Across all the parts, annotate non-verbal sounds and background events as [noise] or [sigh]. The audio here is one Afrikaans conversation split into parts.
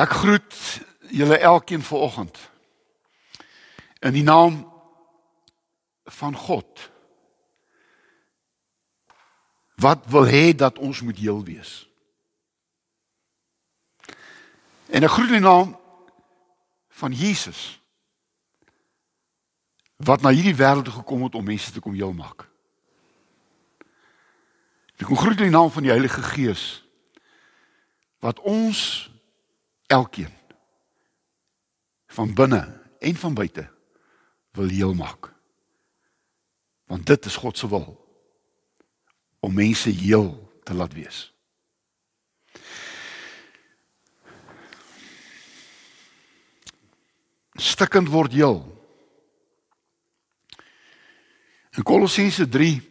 Ek groet julle elkeen vanoggend in die naam van God. Wat wil hê dat ons moet heel wees? En ek groet in die naam van Jesus wat na hierdie wêreld toe gekom het om mense te kom heel maak. Ek kom groet in die naam van die Heilige Gees wat ons elkeen van binne en van buite wil heel maak. Want dit is God se wil om mense heel te laat wees. Stikkend word heel. In Kolossense 3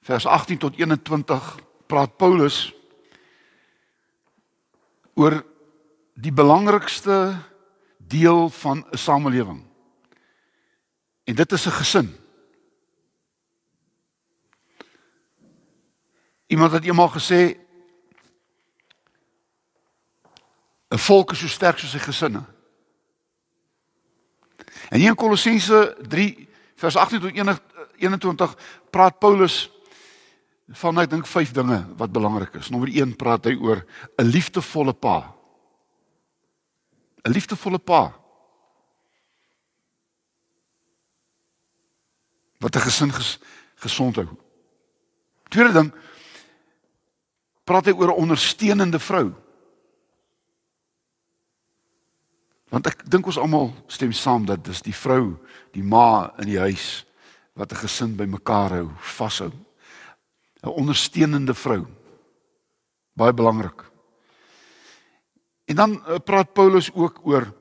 vers 18 tot 21 praat Paulus oor die belangrikste deel van 'n samelewing. En dit is 'n gesin. Iemand het eendag gesê 'n volk is so sterk soos sy gesinne. En hier in Kolossense 3 vers 18 tot 21 praat Paulus van ek dink vyf dinge wat belangrik is. Nommer 1 praat hy oor 'n liefdevolle pa. 'n Liefdevolle pa. Wat 'n gesin ges, gesond hou. Tweede ding praat hy oor 'n ondersteunende vrou. Want ek dink ons almal stem saam dat dis die vrou, die ma in die huis wat 'n gesin bymekaar hou, vashou. 'n ondersteunende vrou. Baie belangrik. En dan uh, praat Paulus ook oor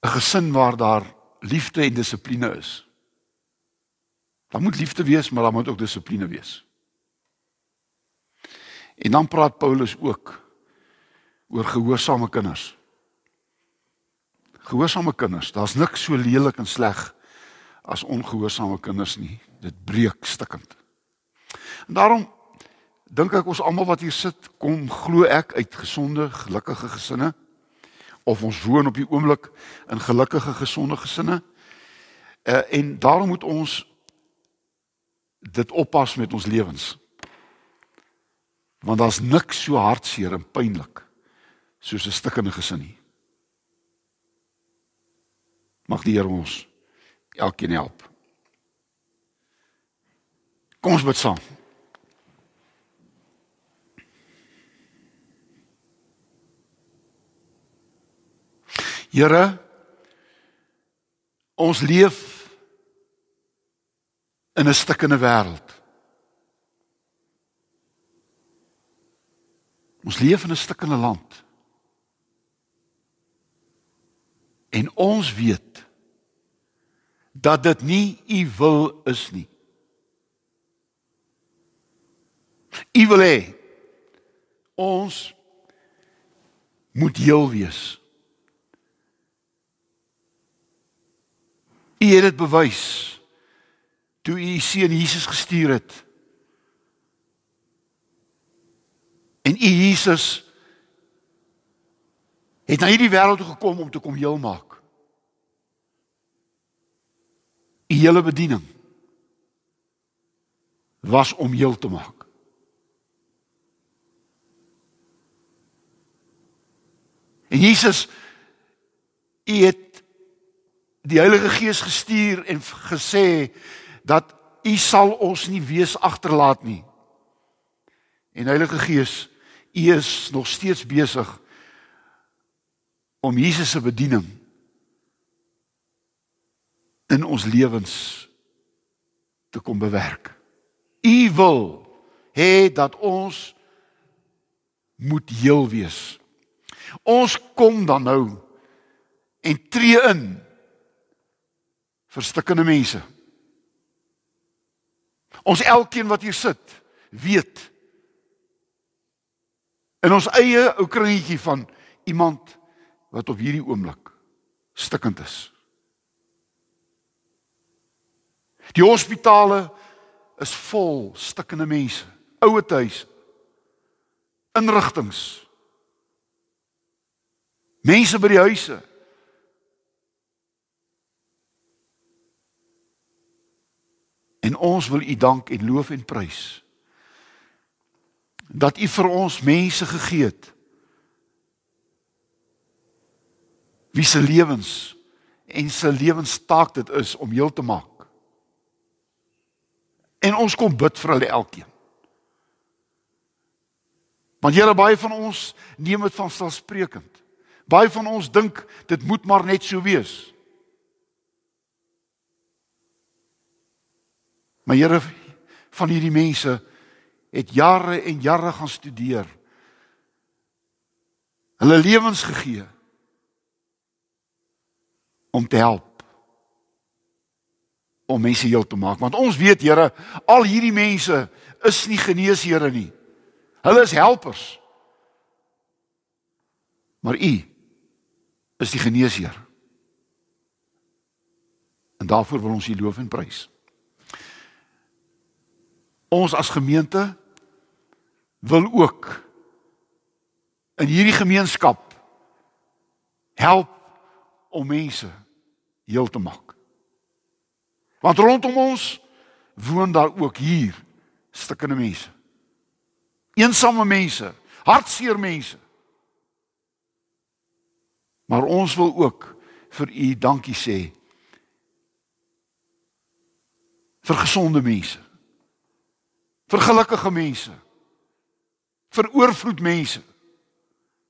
gesin waar daar liefde en dissipline is. Daar moet liefde wees, maar daar moet ook dissipline wees. En dan praat Paulus ook oor gehoorsame kinders. Gehoorsame kinders, daar's niks so lelik en sleg as ongehoorsame kinders nie. Dit breek stikkend. En daarom dink ek ons almal wat hier sit, kom glo ek uit gesonde, gelukkige gesinne of ons woon op die oomblik in gelukkige, gesonde gesinne. Uh, en daarom moet ons dit oppas met ons lewens. Want daar's niks so hartseer en pynlik soos 'n stikkende gesin nie. Mag die Here ons elkeen help. Kom ons bid saam. Here ons leef in 'n stikkende wêreld. Ons leef in 'n stikkende land. En ons weet dat dit nie u wil is nie. U wil hê ons moet heel wees. U het dit bewys toe u seun Jesus gestuur het. En u Jesus het na hierdie wêreld toe gekom om te kom heel maak. U hele bediening was om heel te maak. En Jesus u het die Heilige Gees gestuur en gesê dat u sal ons nie wees agterlaat nie. En Heilige Gees, u is nog steeds besig om Jesus se bediening in ons lewens te kom bewerk. U wil hê dat ons moet heel wees. Ons kom dan nou en tree in vir stikkende mense. Ons elkeen wat hier sit, weet in ons eie ou kringetjie van iemand wat op hierdie oomblik stikkend is. Die hospitale is vol stikkende mense, ouer huise, inrigtinge. Mense by die huise. En ons wil U dank en loof en prys dat U vir ons mense gegee het wie se lewens en se lewenstaak dit is om heel te maak. En ons kom bid vir hulle elkeen. Want Here baie van ons neem dit van selfsprekend. Baie van ons dink dit moet maar net so wees. Maar Here van hierdie mense het jare en jare gaan studeer. Hulle lewens gegee om te help om mense heel te maak want ons weet Here al hierdie mense is nie genees Here nie. Hulle is helpers. Maar U is die geneesheer. En daarvoor wil ons U loof en prys. Ons as gemeente wil ook in hierdie gemeenskap help om mense heel te maak. Want rondom ons woon daar ook hier stikkende mense. Eensame mense, hartseer mense. Maar ons wil ook vir u dankie sê vir gesonde mense. Vir gelukkige mense. Vir oorvloed mense.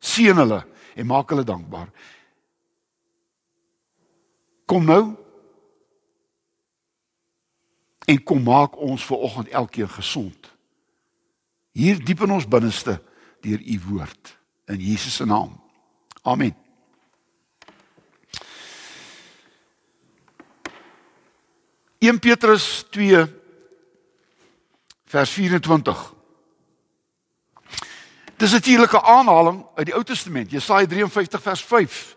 Seën hulle en maak hulle dankbaar. Kom nou. En kom maak ons ver oggend elkeen gesond. Hier diep in ons binneste deur u woord in Jesus se naam. Amen. Een Petrus 2 vers 24. Dis 'n natuurlike aanhaling uit die Ou Testament, Jesaja 53 vers 5.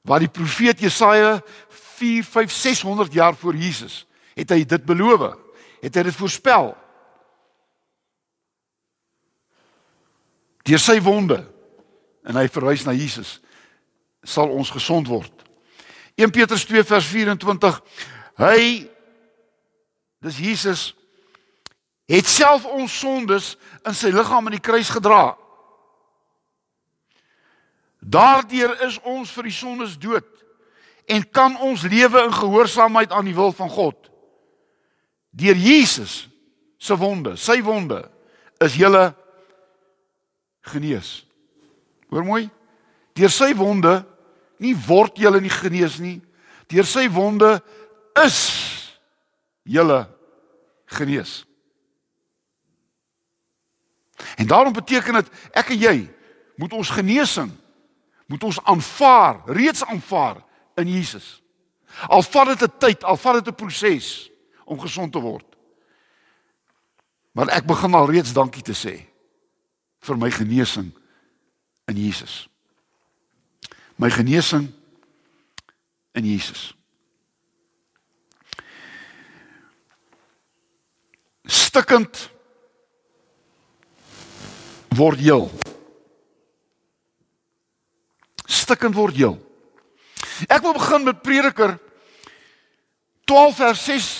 Waar die profeet Jesaja 4 5 600 jaar voor Jesus het hy dit beloof. Het hy dit voorspel? Deur sy wonde en hy verwys na Jesus sal ons gesond word. 1 Petrus 2 vers 24 Hy dis Jesus het self ons sondes in sy liggaam aan die kruis gedra. Daardeur is ons vir die sondes dood en kan ons lewe in gehoorsaamheid aan die wil van God. Deur Jesus se wonde, sy wonde is julle genees. Hoor mooi. Deur sy wonde nie word julle nie genees nie. Deur sy wonde is julle genees. En daarom beteken dit ek en jy moet ons genesing moet ons aanvaar, reeds aanvaar in Jesus. Al vat dit 'n tyd, al vat dit 'n proses om gesond te word. Maar ek begin al reeds dankie te sê vir my genesing in Jesus. My genesing in Jesus. Stikkend word heel. Stikkend word heel. Ek wil begin met Prediker 12 vers 6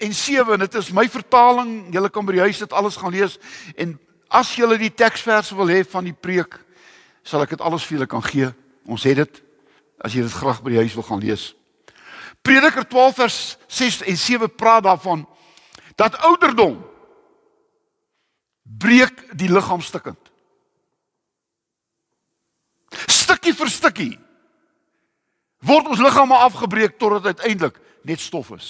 en 7 en dit is my vertaling. Julle kan by die huis dit alles gaan lees en as julle die teksverse wil hê van die preek, sal ek dit alles vir julle kan gee. Ons het dit as jy dit graag by die huis wil gaan lees. Prediker 12 vers 6 en 7 praat daarvan dat ouderdom breek die liggaam stukkend. Stukkie vir stukkie word ons liggame afgebreek totdat uiteindelik net stof is.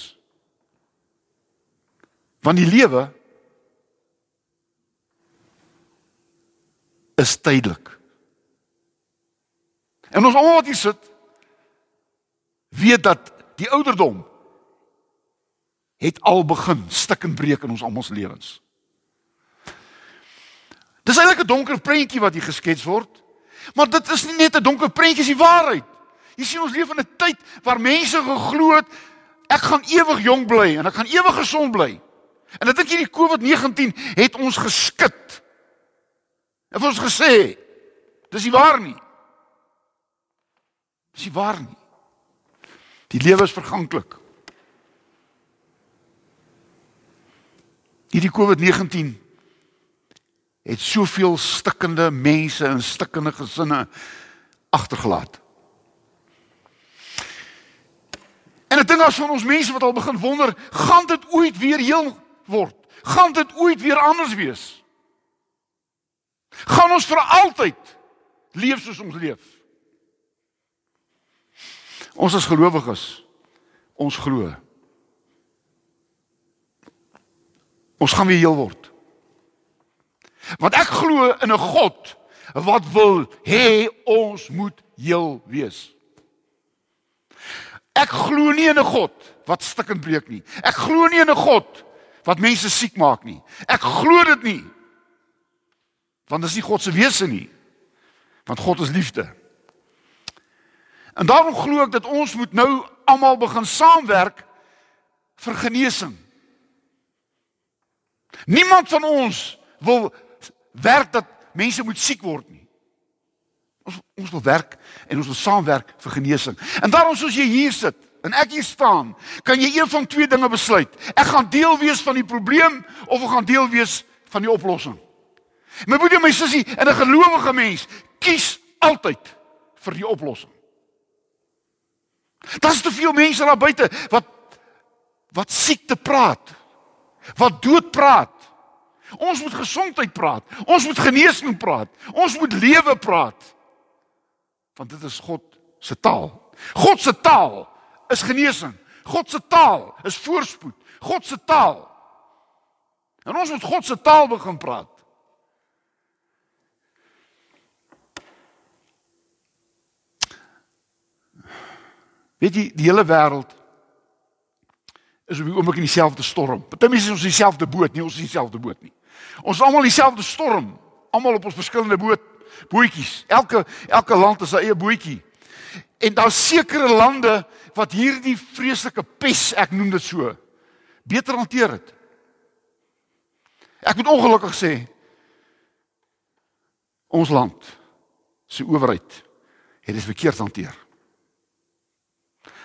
Want die lewe is tydelik. En ons almal wat hier sit weet dat die ouderdom het al begin stik en breek in ons almal se lewens. 'n donker prentjie wat hier geskets word. Maar dit is nie net 'n donker prentjie, dis die waarheid. Jy sien ons leef in 'n tyd waar mense geglo het ek gaan ewig jonk bly en ek gaan ewig gesond bly. En ek dink hierdie COVID-19 het ons geskit. Het ons gesê dis nie waar nie. Dis nie waar nie. Die lewe is verganklik. Hierdie COVID-19 het soveel stikkende mense en stikkende gesinne agtergelaat. En ek dink as van ons mense wat al begin wonder, gaan dit ooit weer heel word? Gaan dit ooit weer anders wees? Gaan ons vir altyd leef soos ons leef? Ons as gelowiges, ons glo. Ons gaan weer heel word. Want ek glo in 'n God wat wil hê ons moet heel wees. Ek glo nie in 'n God wat stikkend breek nie. Ek glo nie in 'n God wat mense siek maak nie. Ek glo dit nie. Want dis nie God se wese nie. Want God is liefde. En daarom glo ek dat ons moet nou almal begin saamwerk vir genesing. Niemand van ons wil werk dat mense moet siek word nie. Ons ons wil werk en ons wil saamwerk vir genesing. En daarom soos jy hier sit en ek hier staan, kan jy een van twee dinge besluit. Ek gaan deel wees van die probleem of ek gaan deel wees van die oplossing. My broer en my sussie, en 'n gelowige mens kies altyd vir die oplossing. Daar's te veel mense daar buite wat wat siekte praat. Wat dood praat. Ons moet gesondheid praat. Ons moet genesing praat. Ons moet lewe praat. Want dit is God se taal. God se taal is genesing. God se taal is voorspoed. God se taal. En ons moet God se taal begin praat. Weet jy, die hele wêreld is op die oomblik in dieselfde storm. Party mense is ons dieselfde boot, nie ons is dieselfde boot nie. Ons is almal dieselfde storm, almal op ons verskillende boot, bootjies. Elke elke land het sy eie bootjie. En daar's sekere lande wat hierdie vreeslike pes, ek noem dit so, beter hanteer het. Ek moet ongelukkig sê ons land se owerheid het dit verkeerd hanteer.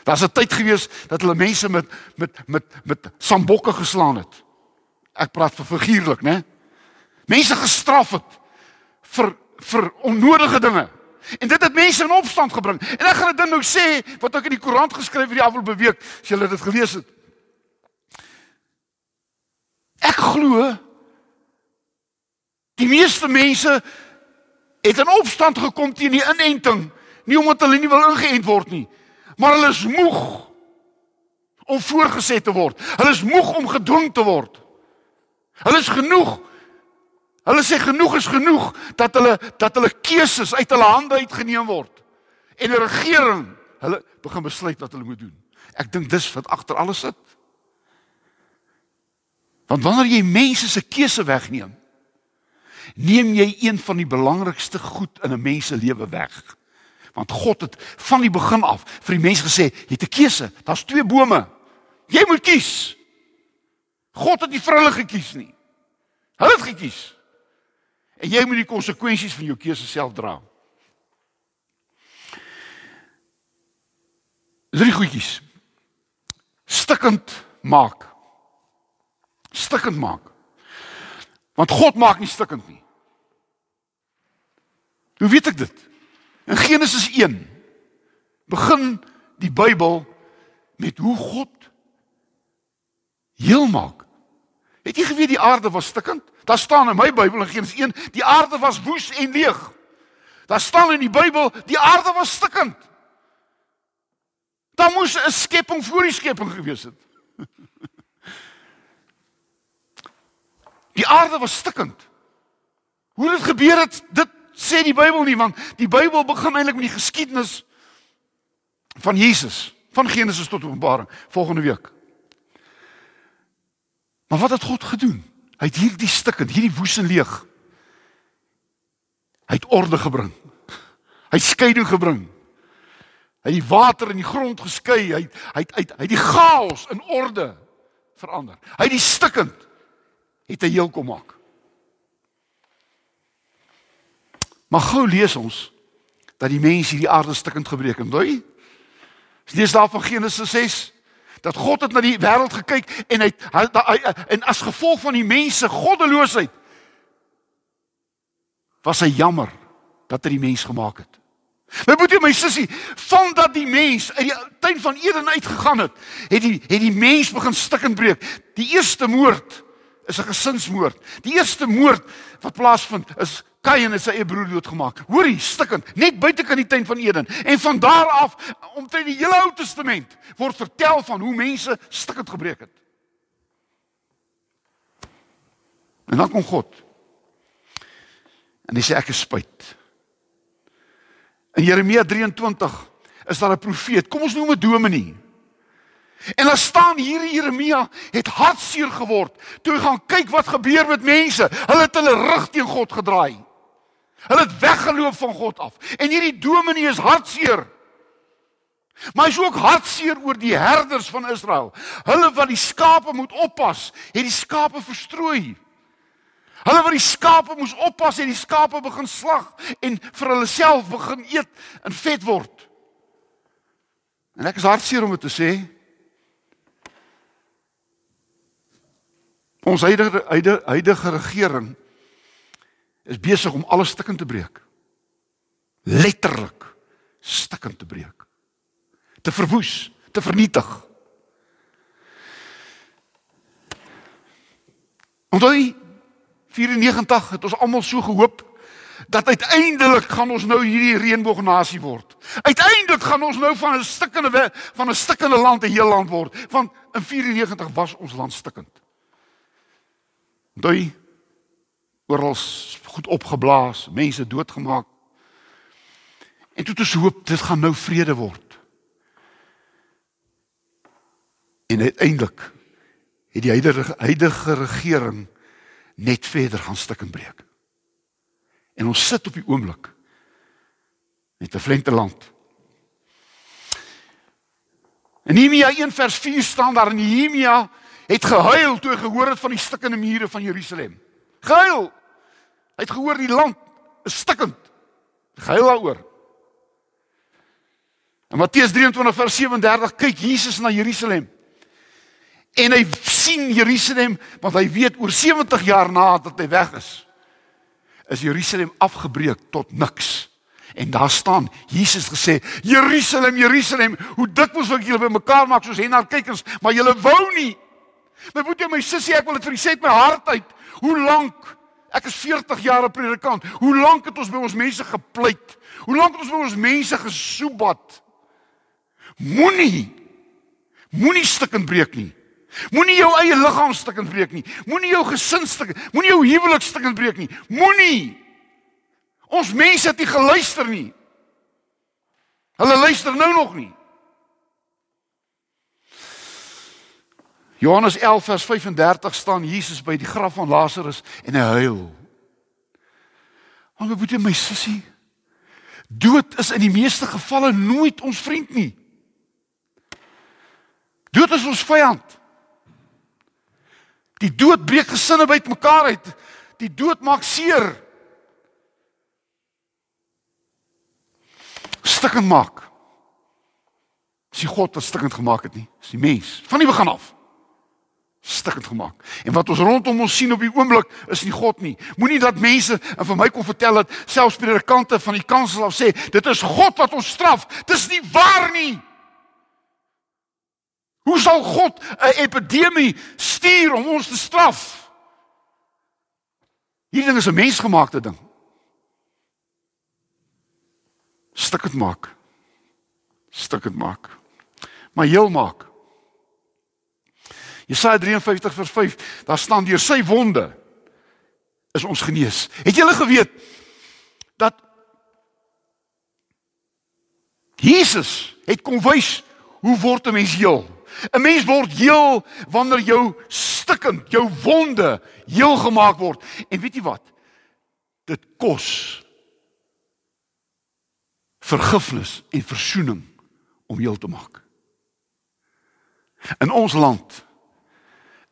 Daar's 'n tyd gewees dat hulle mense met met met met sambokke geslaan het. Ek praat vir figuurlik, né? Mense gestraf het vir vir onnodige dinge. En dit het mense in opstand gebring. En ek gaan dit nou sê wat ek in die koerant geskryf het die afgelope week, as julle dit gelees het. Ek glo die meeste mense het in opstand gekom teen die inenting, nie omdat hulle nie wil ingeënt word nie, maar hulle is moeg om voorgeset te word. Hulle is moeg om gedwing te word. Hulle is genoeg. Hulle sê genoeg is genoeg dat hulle dat hulle keuses uit hulle hande uitgeneem word. En 'n regering, hulle begin besluit wat hulle moet doen. Ek dink dis wat agter alles sit. Want wanneer jy mense se keuse wegneem, neem jy een van die belangrikste goed in 'n mens se lewe weg. Want God het van die begin af vir die mens gesê, jy het 'n keuse. Daar's twee bome. Jy moet kies. God het nie vir hulle gekies nie. Hulle het gekies. En jy moet die konsekwensies van jou keuse self dra. Drie goedjies. Stikkend maak. Stikkend maak. Want God maak nie stikkend nie. Hoe weet ek dit? In Genesis 1 begin die Bybel met hoe God heel maak. Het jy geweet die aarde was stikkend? Daar staan in my Bybel in Genesis 1, die aarde was woes en leeg. Daar staan in die Bybel die aarde was stikkend. Daar moes 'n skepping voor die skepping gewees het. [laughs] Die aarde was stikkend. Hoe dit gebeur het, dit sê die Bybel nie want die Bybel begin eintlik met die geskiedenis van Jesus, van Genesis tot Openbaring volgende week. Maar wat het God gedoen? Hy het hierdie stukkend, hierdie woes en leeg. Hy het orde gebring. Hy skeiding gebring. Hy het die water in die grond geskei. Hy hy het hy het die chaos in orde verander. Hy het die stikkend het hy heel kom maak. Maar gou lees ons dat die mens hierdie aarde stikkend gebreek het. Onthou? Lees daar van Genesis 6 dat God het na die wêreld gekyk en hy, hy, hy en as gevolg van die mense goddeloosheid was hy jammer dat hy die mens gemaak het. My boetie, my sussie, van dat die mens uit die tuin van Eden uitgegaan het, het die het die mens begin stikkend breek. Die eerste moord is 'n gesinsmoord. Die eerste moord wat plaasvind is Kain het sy eie broer doodgemaak. Hoorie, stikkend, net buite kan die tuin van Eden. En van daar af omtrent die hele Ou Testament word vertel van hoe mense stikkend gebreek het. En dan kom God. En hy sê ek is spyt. In Jeremia 23 is daar 'n profeet. Kom ons noem hom Dominee. En daar staan hier Jeremia het hartseer geword toe hy gaan kyk wat gebeur met mense. Hulle het hulle rug teen God gedraai. Hulle het weggeloop van God af. En hierdie dominee is hartseer. Maar hy is ook hartseer oor die herders van Israel. Hulle wat die skape moet oppas, het die skape verstrooi. Hulle wat die skape moes oppas, het die skape begin slag en vir hulle self begin eet en vet word. En ek is hartseer om dit te sê. Ons huidige huidige, huidige regering is besig om alles stukkend te breek. Letterlik stukkend te breek. Te verwoes, te vernietig. Onthou 94 het ons almal so gehoop dat uiteindelik gaan ons nou hierdie reënboognasie word. Uiteindelik gaan ons nou van 'n stikkende van 'n stikkende land 'n heel land word. Want in 94 was ons land stikkend. Onthou oral goed opgeblaas, mense doodgemaak. En toe het ons hoop dit gaan nou vrede word. En uiteindelik het die huidige huidige regering net verder gaan stikken breek. En ons sit op die oomblik met 'n flente land. In Nehemia 1 vers 4 staan daar in Nehemia het gehuil toe hy gehoor het van die stikkende mure van Jerusalem. Gehuil. Hy het gehoor die land is stikkend. Gehuil daaroor. In Matteus 23 vers 37 kyk Jesus na Jerusalem. En hy sien Jerusalem want hy weet oor 70 jaar nadat hy weg is is Jerusalem afgebreek tot niks. En daar staan Jesus gesê: "Jerusalem, Jerusalem, hoe dikwels wil ek julle bymekaar maak soos hen na kykers, maar julle wou nie." My boetie, my sussie, ek wil dit vir u sê uit my hart uit. Hoe lank Ek is 40 jaar 'n predikant. Hoe lank het ons by ons mense gepleit? Hoe lank het ons by ons mense gesoebat? Moenie moenie stukkend breek nie. Moenie jou eie liggaam stukkend breek nie. Moenie jou gesin stukkend, moenie jou huwelik stukkend breek nie. Moenie. Ons mense het nie geluister nie. Hulle luister nou nog nie. Johannes 11 vers 35 staan Jesus by die graf van Lazarus en hy huil. Maar moet jy my sussie dood is in die meeste gevalle nooit ons vriend nie. Dood is ons vyand. Die dood breek gesinne bytmekaar uit. Die dood maak seer. Stikkend maak. Dis nie God wat stikkend gemaak het nie, dis die mens van die begin af stikkend gemaak. En wat ons rondom ons sien op die oomblik is nie God nie. Moenie dat mense en vir my kom vertel dat selfs predikante van die kansel af sê dit is God wat ons straf. Dis nie waar nie. Hoe sal God 'n epidemie stuur om ons te straf? Hierdie ding is 'n mensgemaakte ding. Stikkend maak. Stikkend maak. Maar heel maak. Jesaja 53 vers 5, daar staan deur sy wonde is ons genees. Het julle geweet dat Jesus het kom wys hoe word 'n mens heel? 'n Mens word heel wanneer jou stikkend, jou wonde heel gemaak word. En weet jy wat? Dit kos vergifnis en versoening om heel te maak. In ons land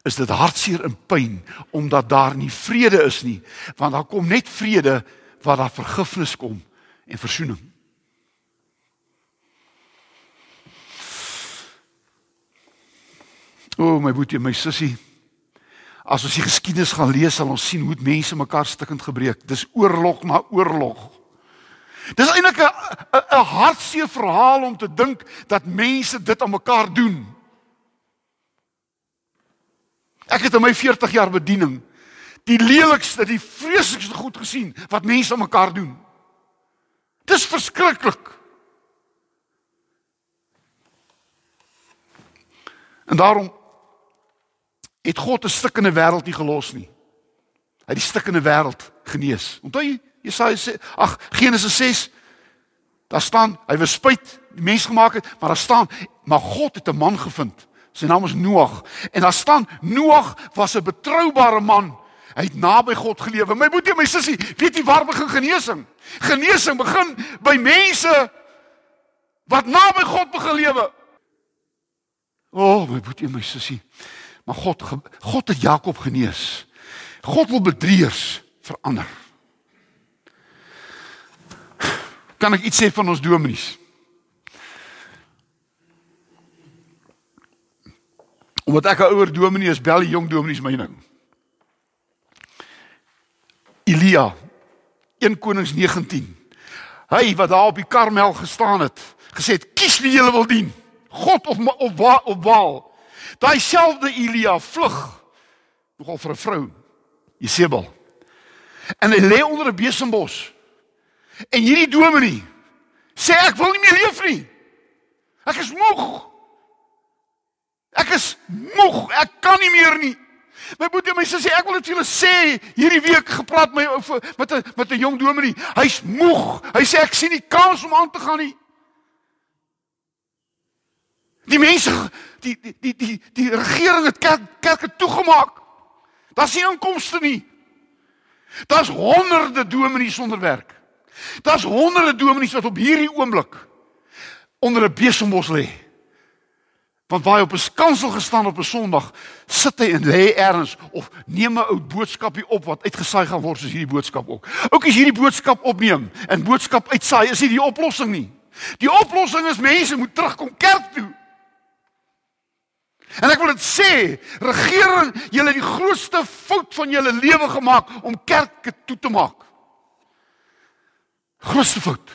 is dit hartseer en pyn omdat daar nie vrede is nie, want daar kom net vrede waar daar vergifnis kom en versoening. O my boetie, my sussie. As ons die geskiedenis gaan lees, sal ons sien hoe mense mekaar stikkend gebreek. Dis oorlog na oorlog. Dis eintlik 'n- 'n hartseer verhaal om te dink dat mense dit aan mekaar doen. Ek het in my 40 jaar bediening die lelikste, die vreeslikste goed gesien wat mense aan mekaar doen. Dis verskriklik. En daarom het God 'n stikkende wêreld nie gelos nie. Hy het die stikkende wêreld genees. Onthou jy Jesaja sê, ag Genesis 6 daar staan hy was spyt die mens gemaak het, maar daar staan maar God het 'n man gevind. Sy naam is Noag en daar staan Noag was 'n betroubare man. Hy het naby God gelewe. My boetie, my sussie, weet jy waar begin genesing? Genesing begin by mense wat naby God begin lewe. O, oh, my boetie, my sussie. Maar God God het Jakob genees. God wil bedrieërs verander. Kan ek iets sê van ons dominees? Omdat ek 'n ouer dominee is, bel die jong dominees my nou. Elia 1 Konings 19. Hy wat daar op die Karmel gestaan het, gesê het kies wie jy wil dien. God of of Ba- of Baal. Daai selfde Elia vlug nogal vir 'n vrou, Jesebel. En hy lê onder 'n besembos. En hierdie dominee sê ek wil nie meer leef nie. Ek is moeg. Ek is moeg. Ek kan nie meer nie. My boetie en my sussie, ek wil dit vir julle sê, hierdie week gepraat my oor met 'n met 'n jong dominee. Hy's moeg. Hy sê ek sien nie kans om aan te gaan nie. Die mense die die die die, die regering het kerk kerke toegemaak. Daar's nie inkomste nie. Daar's honderde dominees sonder werk. Daar's honderde dominees wat op hierdie oomblik onder 'n besembos lê. Want waar hy op 'n skansel gestaan op 'n Sondag, sit hy en lê ergens of neem 'n ou boodskapie op wat uitgesaai gaan word soos hierdie boodskap ook. Ook as hierdie boodskap opneem en boodskap uitsaai, is nie die oplossing nie. Die oplossing is mense moet terugkom kerk toe. En ek wil dit sê, regering, julle het die grootste fout van julle lewe gemaak om kerke toe te maak. Grootste fout.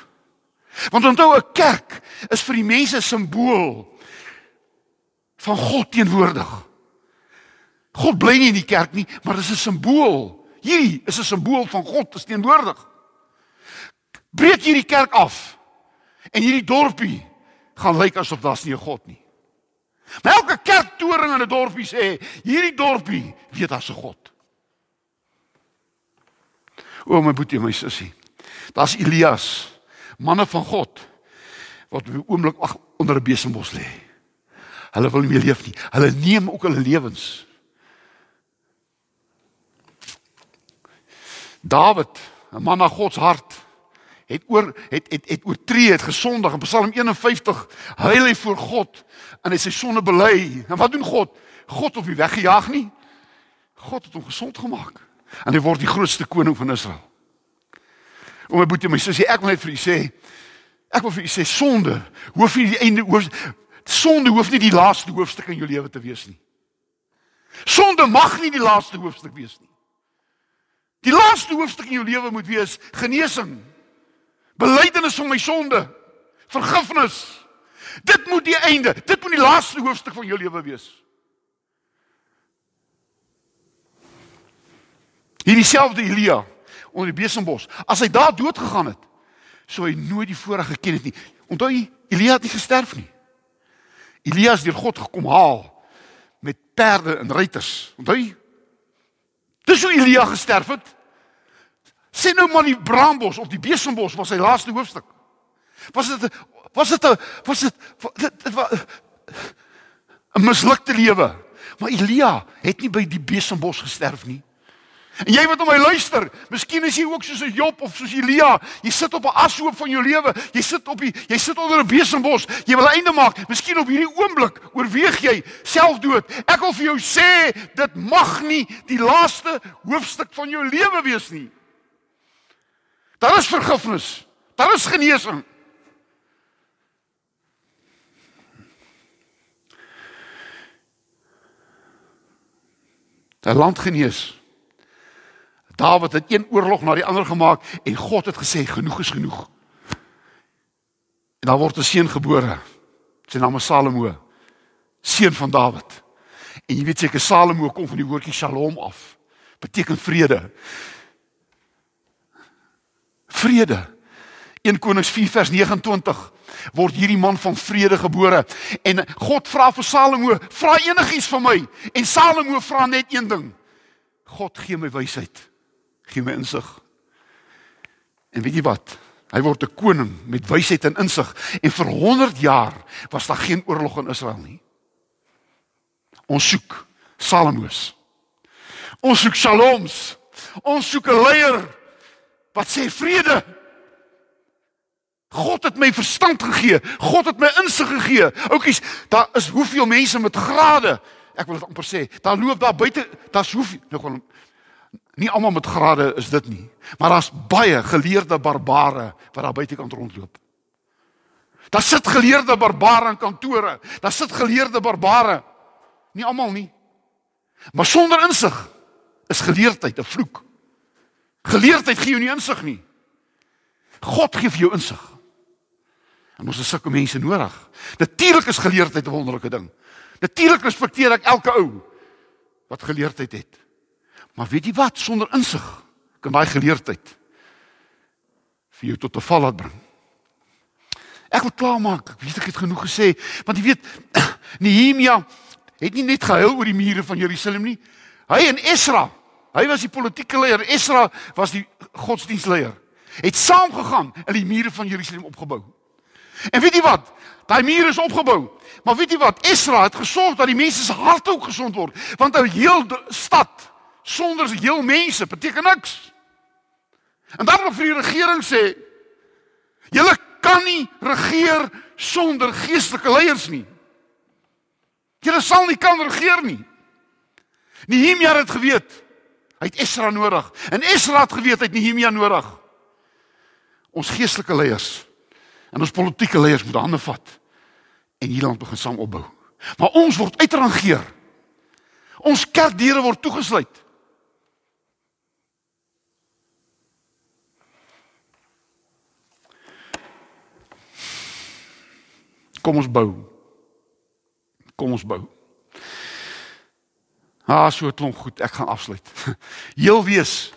Want onthou 'n kerk is vir die mense simbool van God teenwoordig. God bly nie in die kerk nie, maar dit is 'n simbool. Hierdie is 'n simbool van God teenwoordig. Breek hierdie kerk af en hierdie dorpie gaan lyk asof daar's nie 'n God nie. Maar elke kerktoring in 'n dorpie sê, hierdie dorpie weet daar's 'n God. O my boetie, my sussie. Daar's Elias, manne van God wat op 'n oomblik onder 'n besembos lê. Hulle wil nie meer leef nie. Hulle neem ook hulle lewens. Dawid, 'n man na God se hart, het oor het het het oortree, het gesondig in Psalm 51 huil hy voor God en hy sy sonde bely. En wat doen God? God het hom weggejaag nie. God het hom gesond gemaak. En hy word die grootste koning van Israel. O my boetie, my sussie, ek wil net vir u sê, ek wil vir u sê sonde hoef nie die einde hoef sonde hoef nie die laaste hoofstuk in jou lewe te wees nie. Sonde mag nie die laaste hoofstuk wees nie. Die laaste hoofstuk in jou lewe moet wees genesing. Belydenis van my sonde. Vergifnis. Dit moet die einde, dit moet die laaste hoofstuk van jou lewe wees. Hierdie selfde Elia onder die besembos, as hy daar dood gegaan het, sou hy nooit die voorreg geken het nie. Onthou jy, Elia het nie gesterf nie. Elia is deur God gekom haal met perde en ruiters. Onthou jy? Dis hoe Elia gesterf het. Sien nou maar die braambos of die besembos was sy laaste hoofstuk. Was dit was dit was dit dit, was 'n mislukte lewe. Maar Elia het nie by die besembos gesterf nie. En jy wat na my luister, miskien is jy ook soos 'n Job of soos Elia. Jy sit op 'n ashoop van jou lewe. Jy sit op die jy sit onder 'n besembos. Jy wil einde maak. Miskien op hierdie oomblik oorweeg jy selfdood. Ek wil vir jou sê, dit mag nie die laaste hoofstuk van jou lewe wees nie. Daar is vergifnis. Daar is genesing. Daai land genees. Dawid het een oorlog na die ander gemaak en God het gesê genoeg is genoeg. En daar word 'n seun gebore. Sy naam is Salomo, seun van Dawid. En jy weet seker Salomo kom van die woordjie Shalom af. Beteken vrede. Vrede. 1 Konings 4 vers 29 word hierdie man van vrede gebore en God vra vir Salomo, vra enigiets van my en Salomo vra net een ding. God gee my wysheid gee my insig. En weet jy wat? Hy word 'n koning met wysheid en insig en vir 100 jaar was daar geen oorlog in Israel nie. Ons soek Salomos. Ons soek Shaloms. Ons soek 'n leier wat sê vrede. God het my verstand gegee. God het my insig gegee. Oukies, daar is hoeveel mense met grade. Ek wil dit amper sê, daar loop daar buite, daar's hoeveel nou gewoon Nie almal met grade is dit nie, maar daar's baie geleerde barbare wat daar buitekant rondloop. Daar sit geleerde barbare in kantore. Daar sit geleerde barbare. Nie almal nie. Maar sonder insig is geleerdheid 'n vloek. Geleerdheid gee jou nie insig nie. God gee vir jou insig. En ons het sulke mense nodig. Natuurlik is geleerdheid 'n wonderlike ding. Natuurlik respekteer ek elke ou wat geleerdheid het. Maar weet jy wat? Sonder insig kan daai geleerdheid vir jou tot 'n val laat bring. Ek wil klaarmaak. Weet ek het genoeg gesê, want jy weet [clears throat] Nehemia het nie net gehuil oor die mure van Jerusalem nie. Hy en Esra, hy was die politieke leier, Esra was die godsdienstleier. Het saamgegaan en die mure van Jerusalem opgebou. En weet jy wat? Daai mure is opgebou. Maar weet jy wat? Esra het gesorg dat die mense se harte ook gesond word, want 'n heel stad sonder heel mense beteken niks. En dan wil vir die regering sê julle kan nie regeer sonder geestelike leiers nie. Julle sal nie kan regeer nie. Nehemia het geweet hy het Esra nodig en Esra het geweet hy het Nehemia nodig. Ons geestelike leiers en ons politieke leiers moet hande vat en hierdie land begin saam opbou. Maar ons word uitrangeer. Ons kerkdeure word toegesluit. Kom ons bou. Kom ons bou. Ah, so klonk goed. Ek gaan afsluit. [laughs] Heel wees.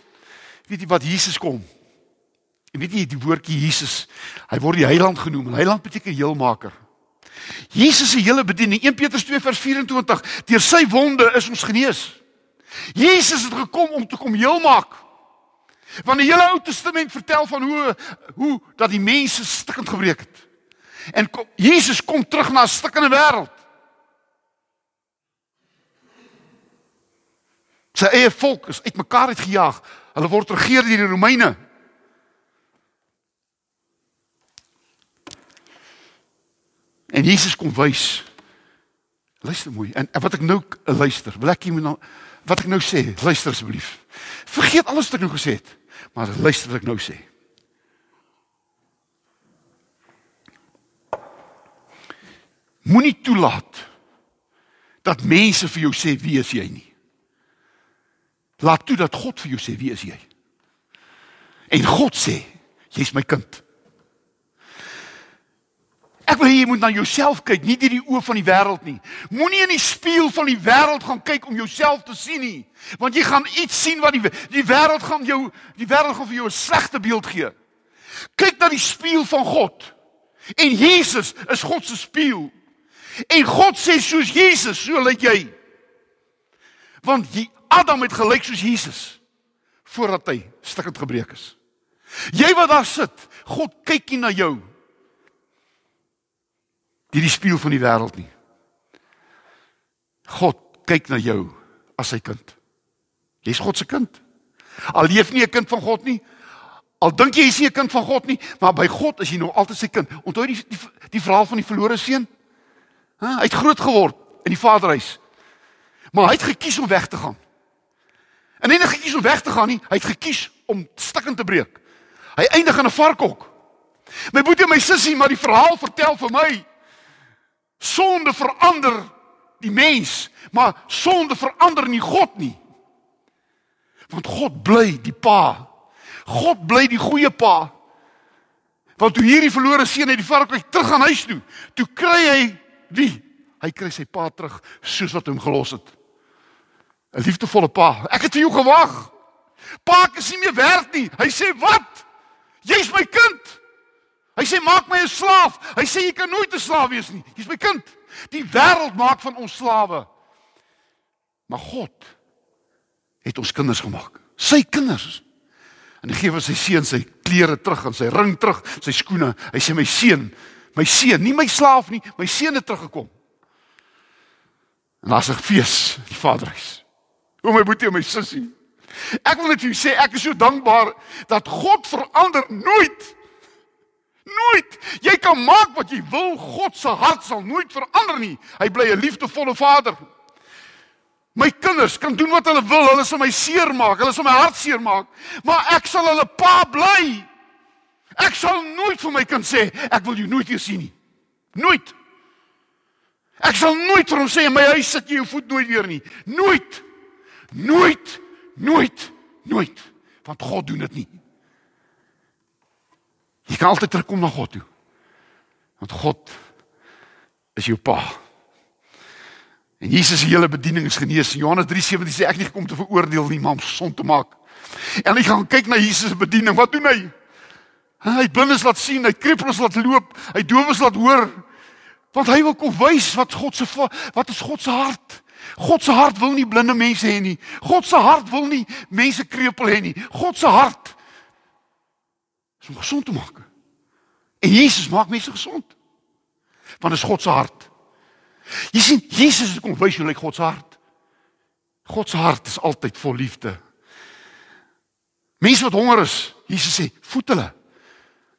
Weet jy wat Jesus kom? En weet jy die woordjie Jesus, hy word die heiland genoem. En heiland beteken heelmaker. Jesus se hele bediening 1 Petrus 2 vers 24, deur sy wonde is ons genees. Jesus het gekom om te kom heelmaak. Want die hele Ou Testament vertel van hoe hoe dat die mense stikkend gebreek het. En kom, Jesus kom terug na 'n stikkende wêreld. Sy eie volk is uitmekaar uitgejaag. Hulle word regeer deur die Romeine. En Jesus kom wys. Luister mooi. En, wat ek nou luister, wil ek moet nou wat ek nou sê, luister asseblief. Vergeet alles wat ek nou gesê het, maar luister wat ek nou sê. Moenie toelaat dat mense vir jou sê wie is jy nie. Laat toe dat God vir jou sê wie is jy. En God sê, jy's my kind. Ek wil hê jy moet na jouself kyk, nie deur die oë van die wêreld nie. Moenie in die spieël van die wêreld gaan kyk om jouself te sien nie, want jy gaan iets sien wat die die wêreld gaan jou die wêreld gaan vir jou 'n slegte beeld gee. Kyk na die spieël van God. En Jesus is God se spieël. En God sê soos Jesus, so lyk jy. Want die Adam het gelyk soos Jesus voordat hy stikkend gebreek is. Jy wat daar sit, God kyk nie na jou deur die spieël van die wêreld nie. God kyk na jou as sy kind. Jy's God se kind. Al leef nie 'n kind van God nie. Al dink jy jy's nie 'n kind van God nie, maar by God is jy nog altyd sy kind. Onthou die die, die verhaal van die verlore seun? Hy het groot geword in die vaderhuis. Maar hy het gekies om weg te gaan. En nie net gekies om weg te gaan nie, hy het gekies om stikkend te breek. Hy eindig in 'n varkhok. My boetie en my sussie, maar die verhaal vertel vir my sonde verander die mens, maar sonde verander nie God nie. Want God bly die pa. God bly die goeie pa. Want toe hierdie verlore seun uit die varkhok terug aan huis toe, toe kry hy wie? Hy kry sy pa terug soos wat hom gelos het. 'n Liefdevolle pa. Ek het vir jou gewag. Pa ek is nie meer werd nie. Hy sê, "Wat? Jy's my kind." Hy sê, "Maak my 'n slaaf." Hy sê, "Jy kan nooit 'n slaaf wees nie. Jy's my kind." Die wêreld maak van ons slawe. Maar God het ons kinders gemaak. Sy kinders. En hy gee vir sy seun sy klere terug en sy ring terug, sy skoene. Hy sê my seun, my seun, nie my slaaf nie, my seun het teruggekom. En daar's 'n fees, die Vaderhuis. O my boetie en my sussie. Ek wil net vir jou sê ek is so dankbaar dat God verander nooit. Nooit. Jy kan maak wat jy wil, God se hart sal nooit verander nie. Hy bly 'n liefdevolle Vader. My kinders kan doen wat hulle wil, hulle sal my seermaak, hulle sal my hart seermaak, maar ek sal hulle pa bly. Ek sal nooit vir my kind sê ek wil jou nooit weer sien nie. Nooit. Ek sal nooit vir hom sê in my huis sit jy jou voet nooit weer nie. Nooit. Nooit. Nooit. Nooit. Want God doen dit nie. Jy kan altyd terugkom na God toe. Want God is jou pa. En Jesus se hele bediening is genees. Johannes 3:17 sê ek nie gekom te veroordeel nie, maar om gesond te maak. En jy gaan kyk na Jesus se bediening. Wat doen hy? Hy blindes laat sien, hy krepeles laat loop, hy dowes laat hoor. Want hy wil kom wys wat God se wat is God se hart. God se hart wil nie blinde mense hê nie. God se hart wil nie mense krepeel hê nie. God se hart is om gesond te maak. En Jesus maak mense gesond. Want is God se hart. Jy sien, Jesus kom wys hoe lyk God se hart. God se hart is altyd vol liefde. Mense wat honger is, Jesus sê, voed hulle.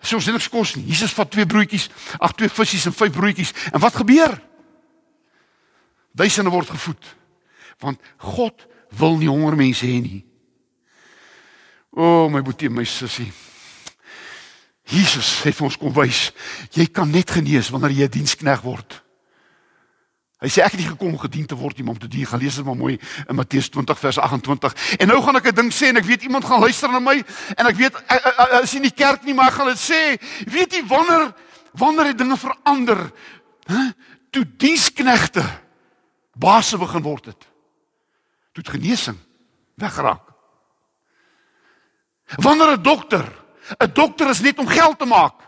So ons niks kos nie. Jesus vat twee broodjies, ag twee visse en vyf broodjies. En wat gebeur? Duisende word gevoed. Want God wil nie honger mense hê nie. O, oh, my boetie, my sussie. Jesus sê vir ons kom wys, jy kan net genees wanneer jy 'n dienskneg word. Hy sê ek het nie gekom om gedien te word nie, maar om te dien. Gaan lees dit maar mooi in Matteus 20 vers 28. En nou gaan ek 'n ding sê en ek weet iemand gaan luister na my en ek weet as jy nie kerk nie, maar gaan dit sê. Weet jy wanneer wanneer het dinge verander? Hæ? Toe diensknegte baase begin word het. Toe genesing weggeraak. Wanneer 'n dokter, 'n dokter is net om geld te maak,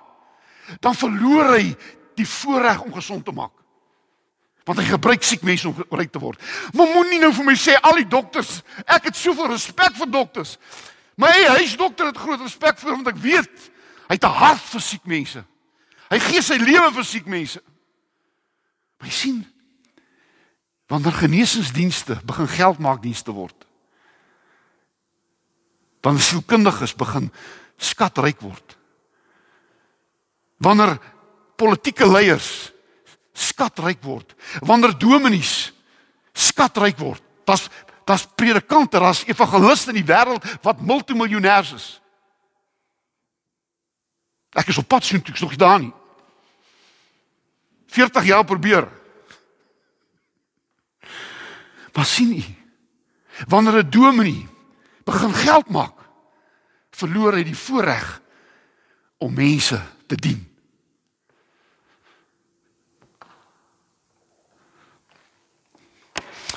dan verloor hy die voorreg om gesond te maak. Want hy gebruik siek mense om ryk te word. Maar moenie nou vir my sê al die dokters, ek het soveel respek vir dokters. My huisdokter het groot respek vir hom want ek weet hy het 'n hart vir siek mense. Hy gee sy lewe vir siek mense. Maar jy sien wanneer genesingsdienste begin geld maak dienste word. Dan sielkundiges begin skatryk word. Wanneer politieke leiers skatryk word. Wanneer dominees skatryk word. Das das predikante, das evangeliste in die wêreld wat multimiljonêers is. Ek is op pad soontoe, ek's nog nie daar nie. 40 jaar probeer. Maar sien u? Wanneer 'n dominee begin geld maak, verloor hy die voorreg om mense te dien.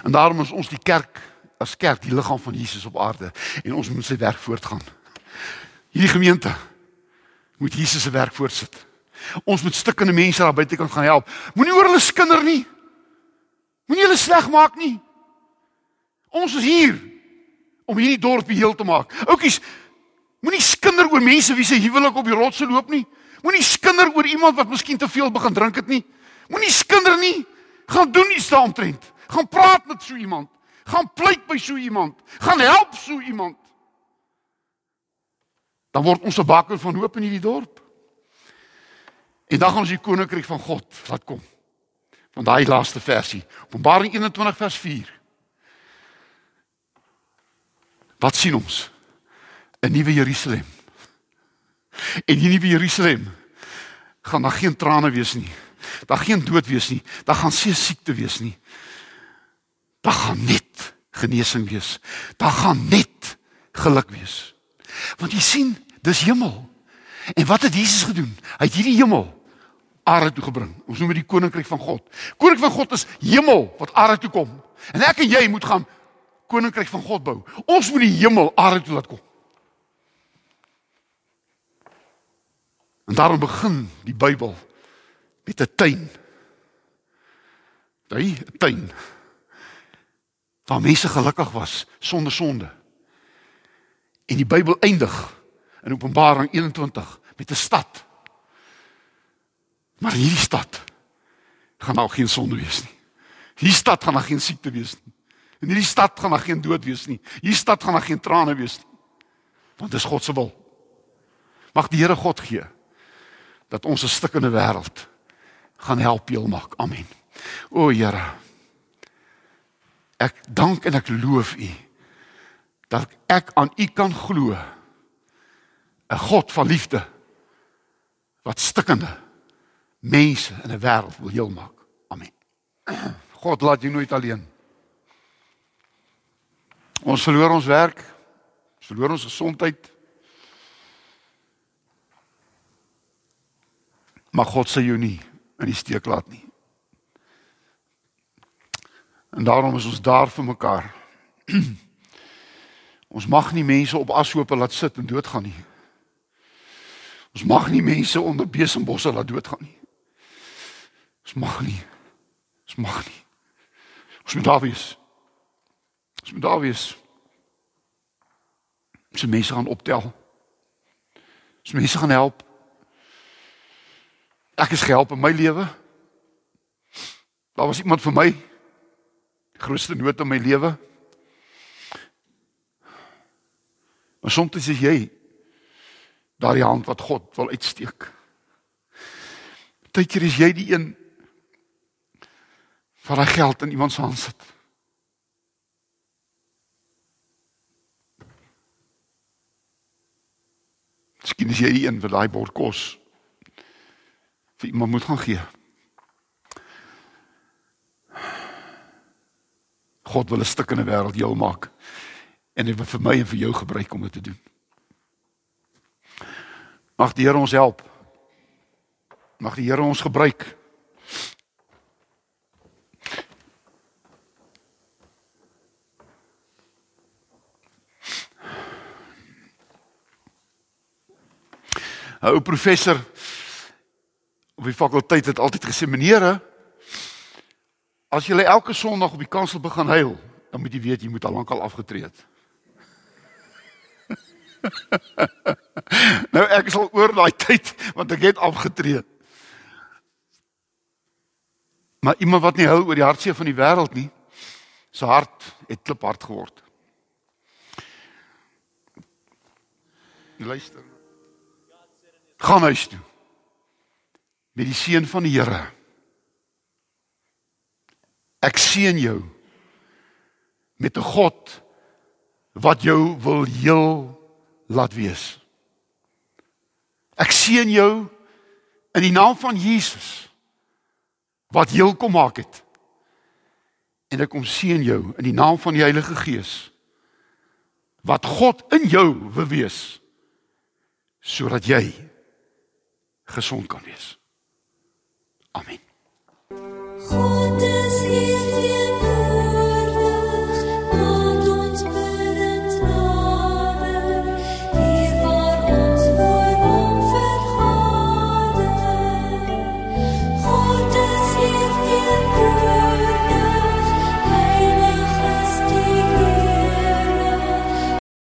En daarom is ons die kerk as kerk die liggaam van Jesus op aarde en ons moet sy werk voortgaan. Hierdie gemeente moet Jesus se werk voortsit. Ons moet stikkende mense daar buite kan gaan help. Moenie oor hulle skinder nie. Moenie hulle sleg maak nie. Ons is hier om hierdie dorp heel te maak. Oukies, moenie skinder oor mense wie se huwelik op die rotse loop nie. Moenie skinder oor iemand wat miskien te veel begin drink het nie. Moenie skinder nie. Gaan doen iets daaromtrent. Gaan praat met so iemand. Gaan pleit by so iemand. Gaan help so iemand. dan word ons 'n baker van hoop in hierdie dorp. En dan gaan ons die koninkryk van God laat kom. Van daai laaste versie, Openbaring 21 vers 4. Wat sien ons? 'n Nuwe Jerusalem. En die nuwe Jerusalem gaan daar geen trane wees nie. Daar geen dood wees nie. Daar gaan se siekte wees nie. Daar gaan net genesing wees. Daar gaan net geluk wees. Want jy sien, dis hemel. En wat het Jesus gedoen? Hy het hierdie hemel aarde toe gebring. Ons noem dit die koninkryk van God. Koninkryk van God is hemel wat aarde toe kom. En ek en jy moet gaan koninkryk van God bou. Ons moet die hemel aarde toe laat kom. En daarom begin die Bybel met 'n tuin. Daai tuin. Waar mense gelukkig was sonder sonde. En die Bybel eindig in Openbaring 21 met 'n stad. Maar hierdie stad gaan daar geen sonde wees nie. Hierdie stad gaan daar geen siekte wees nie. In hierdie stad gaan daar geen dood wees nie. Hierdie stad gaan daar geen trane wees nie. Want dis God se wil. Mag die Here God gee dat ons 'n stikkende wêreld gaan help heel maak. Amen. O Here. Ek dank en ek loof U dat ek aan U kan glo. 'n God van liefde wat stikkende mense in 'n wêreld wil heel maak. Amen. God laat jou nooit alleen. Ons verloor ons werk. Ons verloor ons gesondheid. Maar God sê jou nie in die steek laat nie. En daarom is ons daar vir mekaar. [clears throat] ons mag nie mense op ashope laat sit en doodgaan nie. Ons mag nie mense onder besembosse laat doodgaan nie. Ons mag nie. Ons mag nie. Ons moet daar wees. Ons moet daar wees. Ons moet mense gaan optel. Ons moet mense gaan help. Ek is gehelp in my lewe. Daar was iemand vir my grootste nood in my lewe. Maar soms is jy daardie hand wat God wil uitsteek. Partykeer is jy die een wat daai geld in iemand se hand sit. Miskien is jy die een wat daai bord kos vir iemand moet gaan gee. God wil 'n stuk in die wêreld heel maak en dit wil vir my en vir jou gebruik om dit te doen. Mag die Here ons help. Mag die Here ons gebruik. Ou professor op die fakulteit het altyd gesê meneere as jy elke Sondag op die kansel begin huil, dan moet jy weet jy moet al lank al afgetree het. [laughs] nou ek is al oor daai tyd want ek het afgetree. Maar iemand wat nie hou oor die hartseer van die wêreld nie, sy hart het kliphard geword. Luister. Gaan huis toe. Met die seën van die Here. Ek seën jou met 'n God wat jou wil heel laat wees. Ek seën jou in die naam van Jesus wat heel kom maak het. En ek kom seën jou in die naam van die Heilige Gees wat God in jou wil wees sodat jy gesond kan wees. Amen. God is hier teen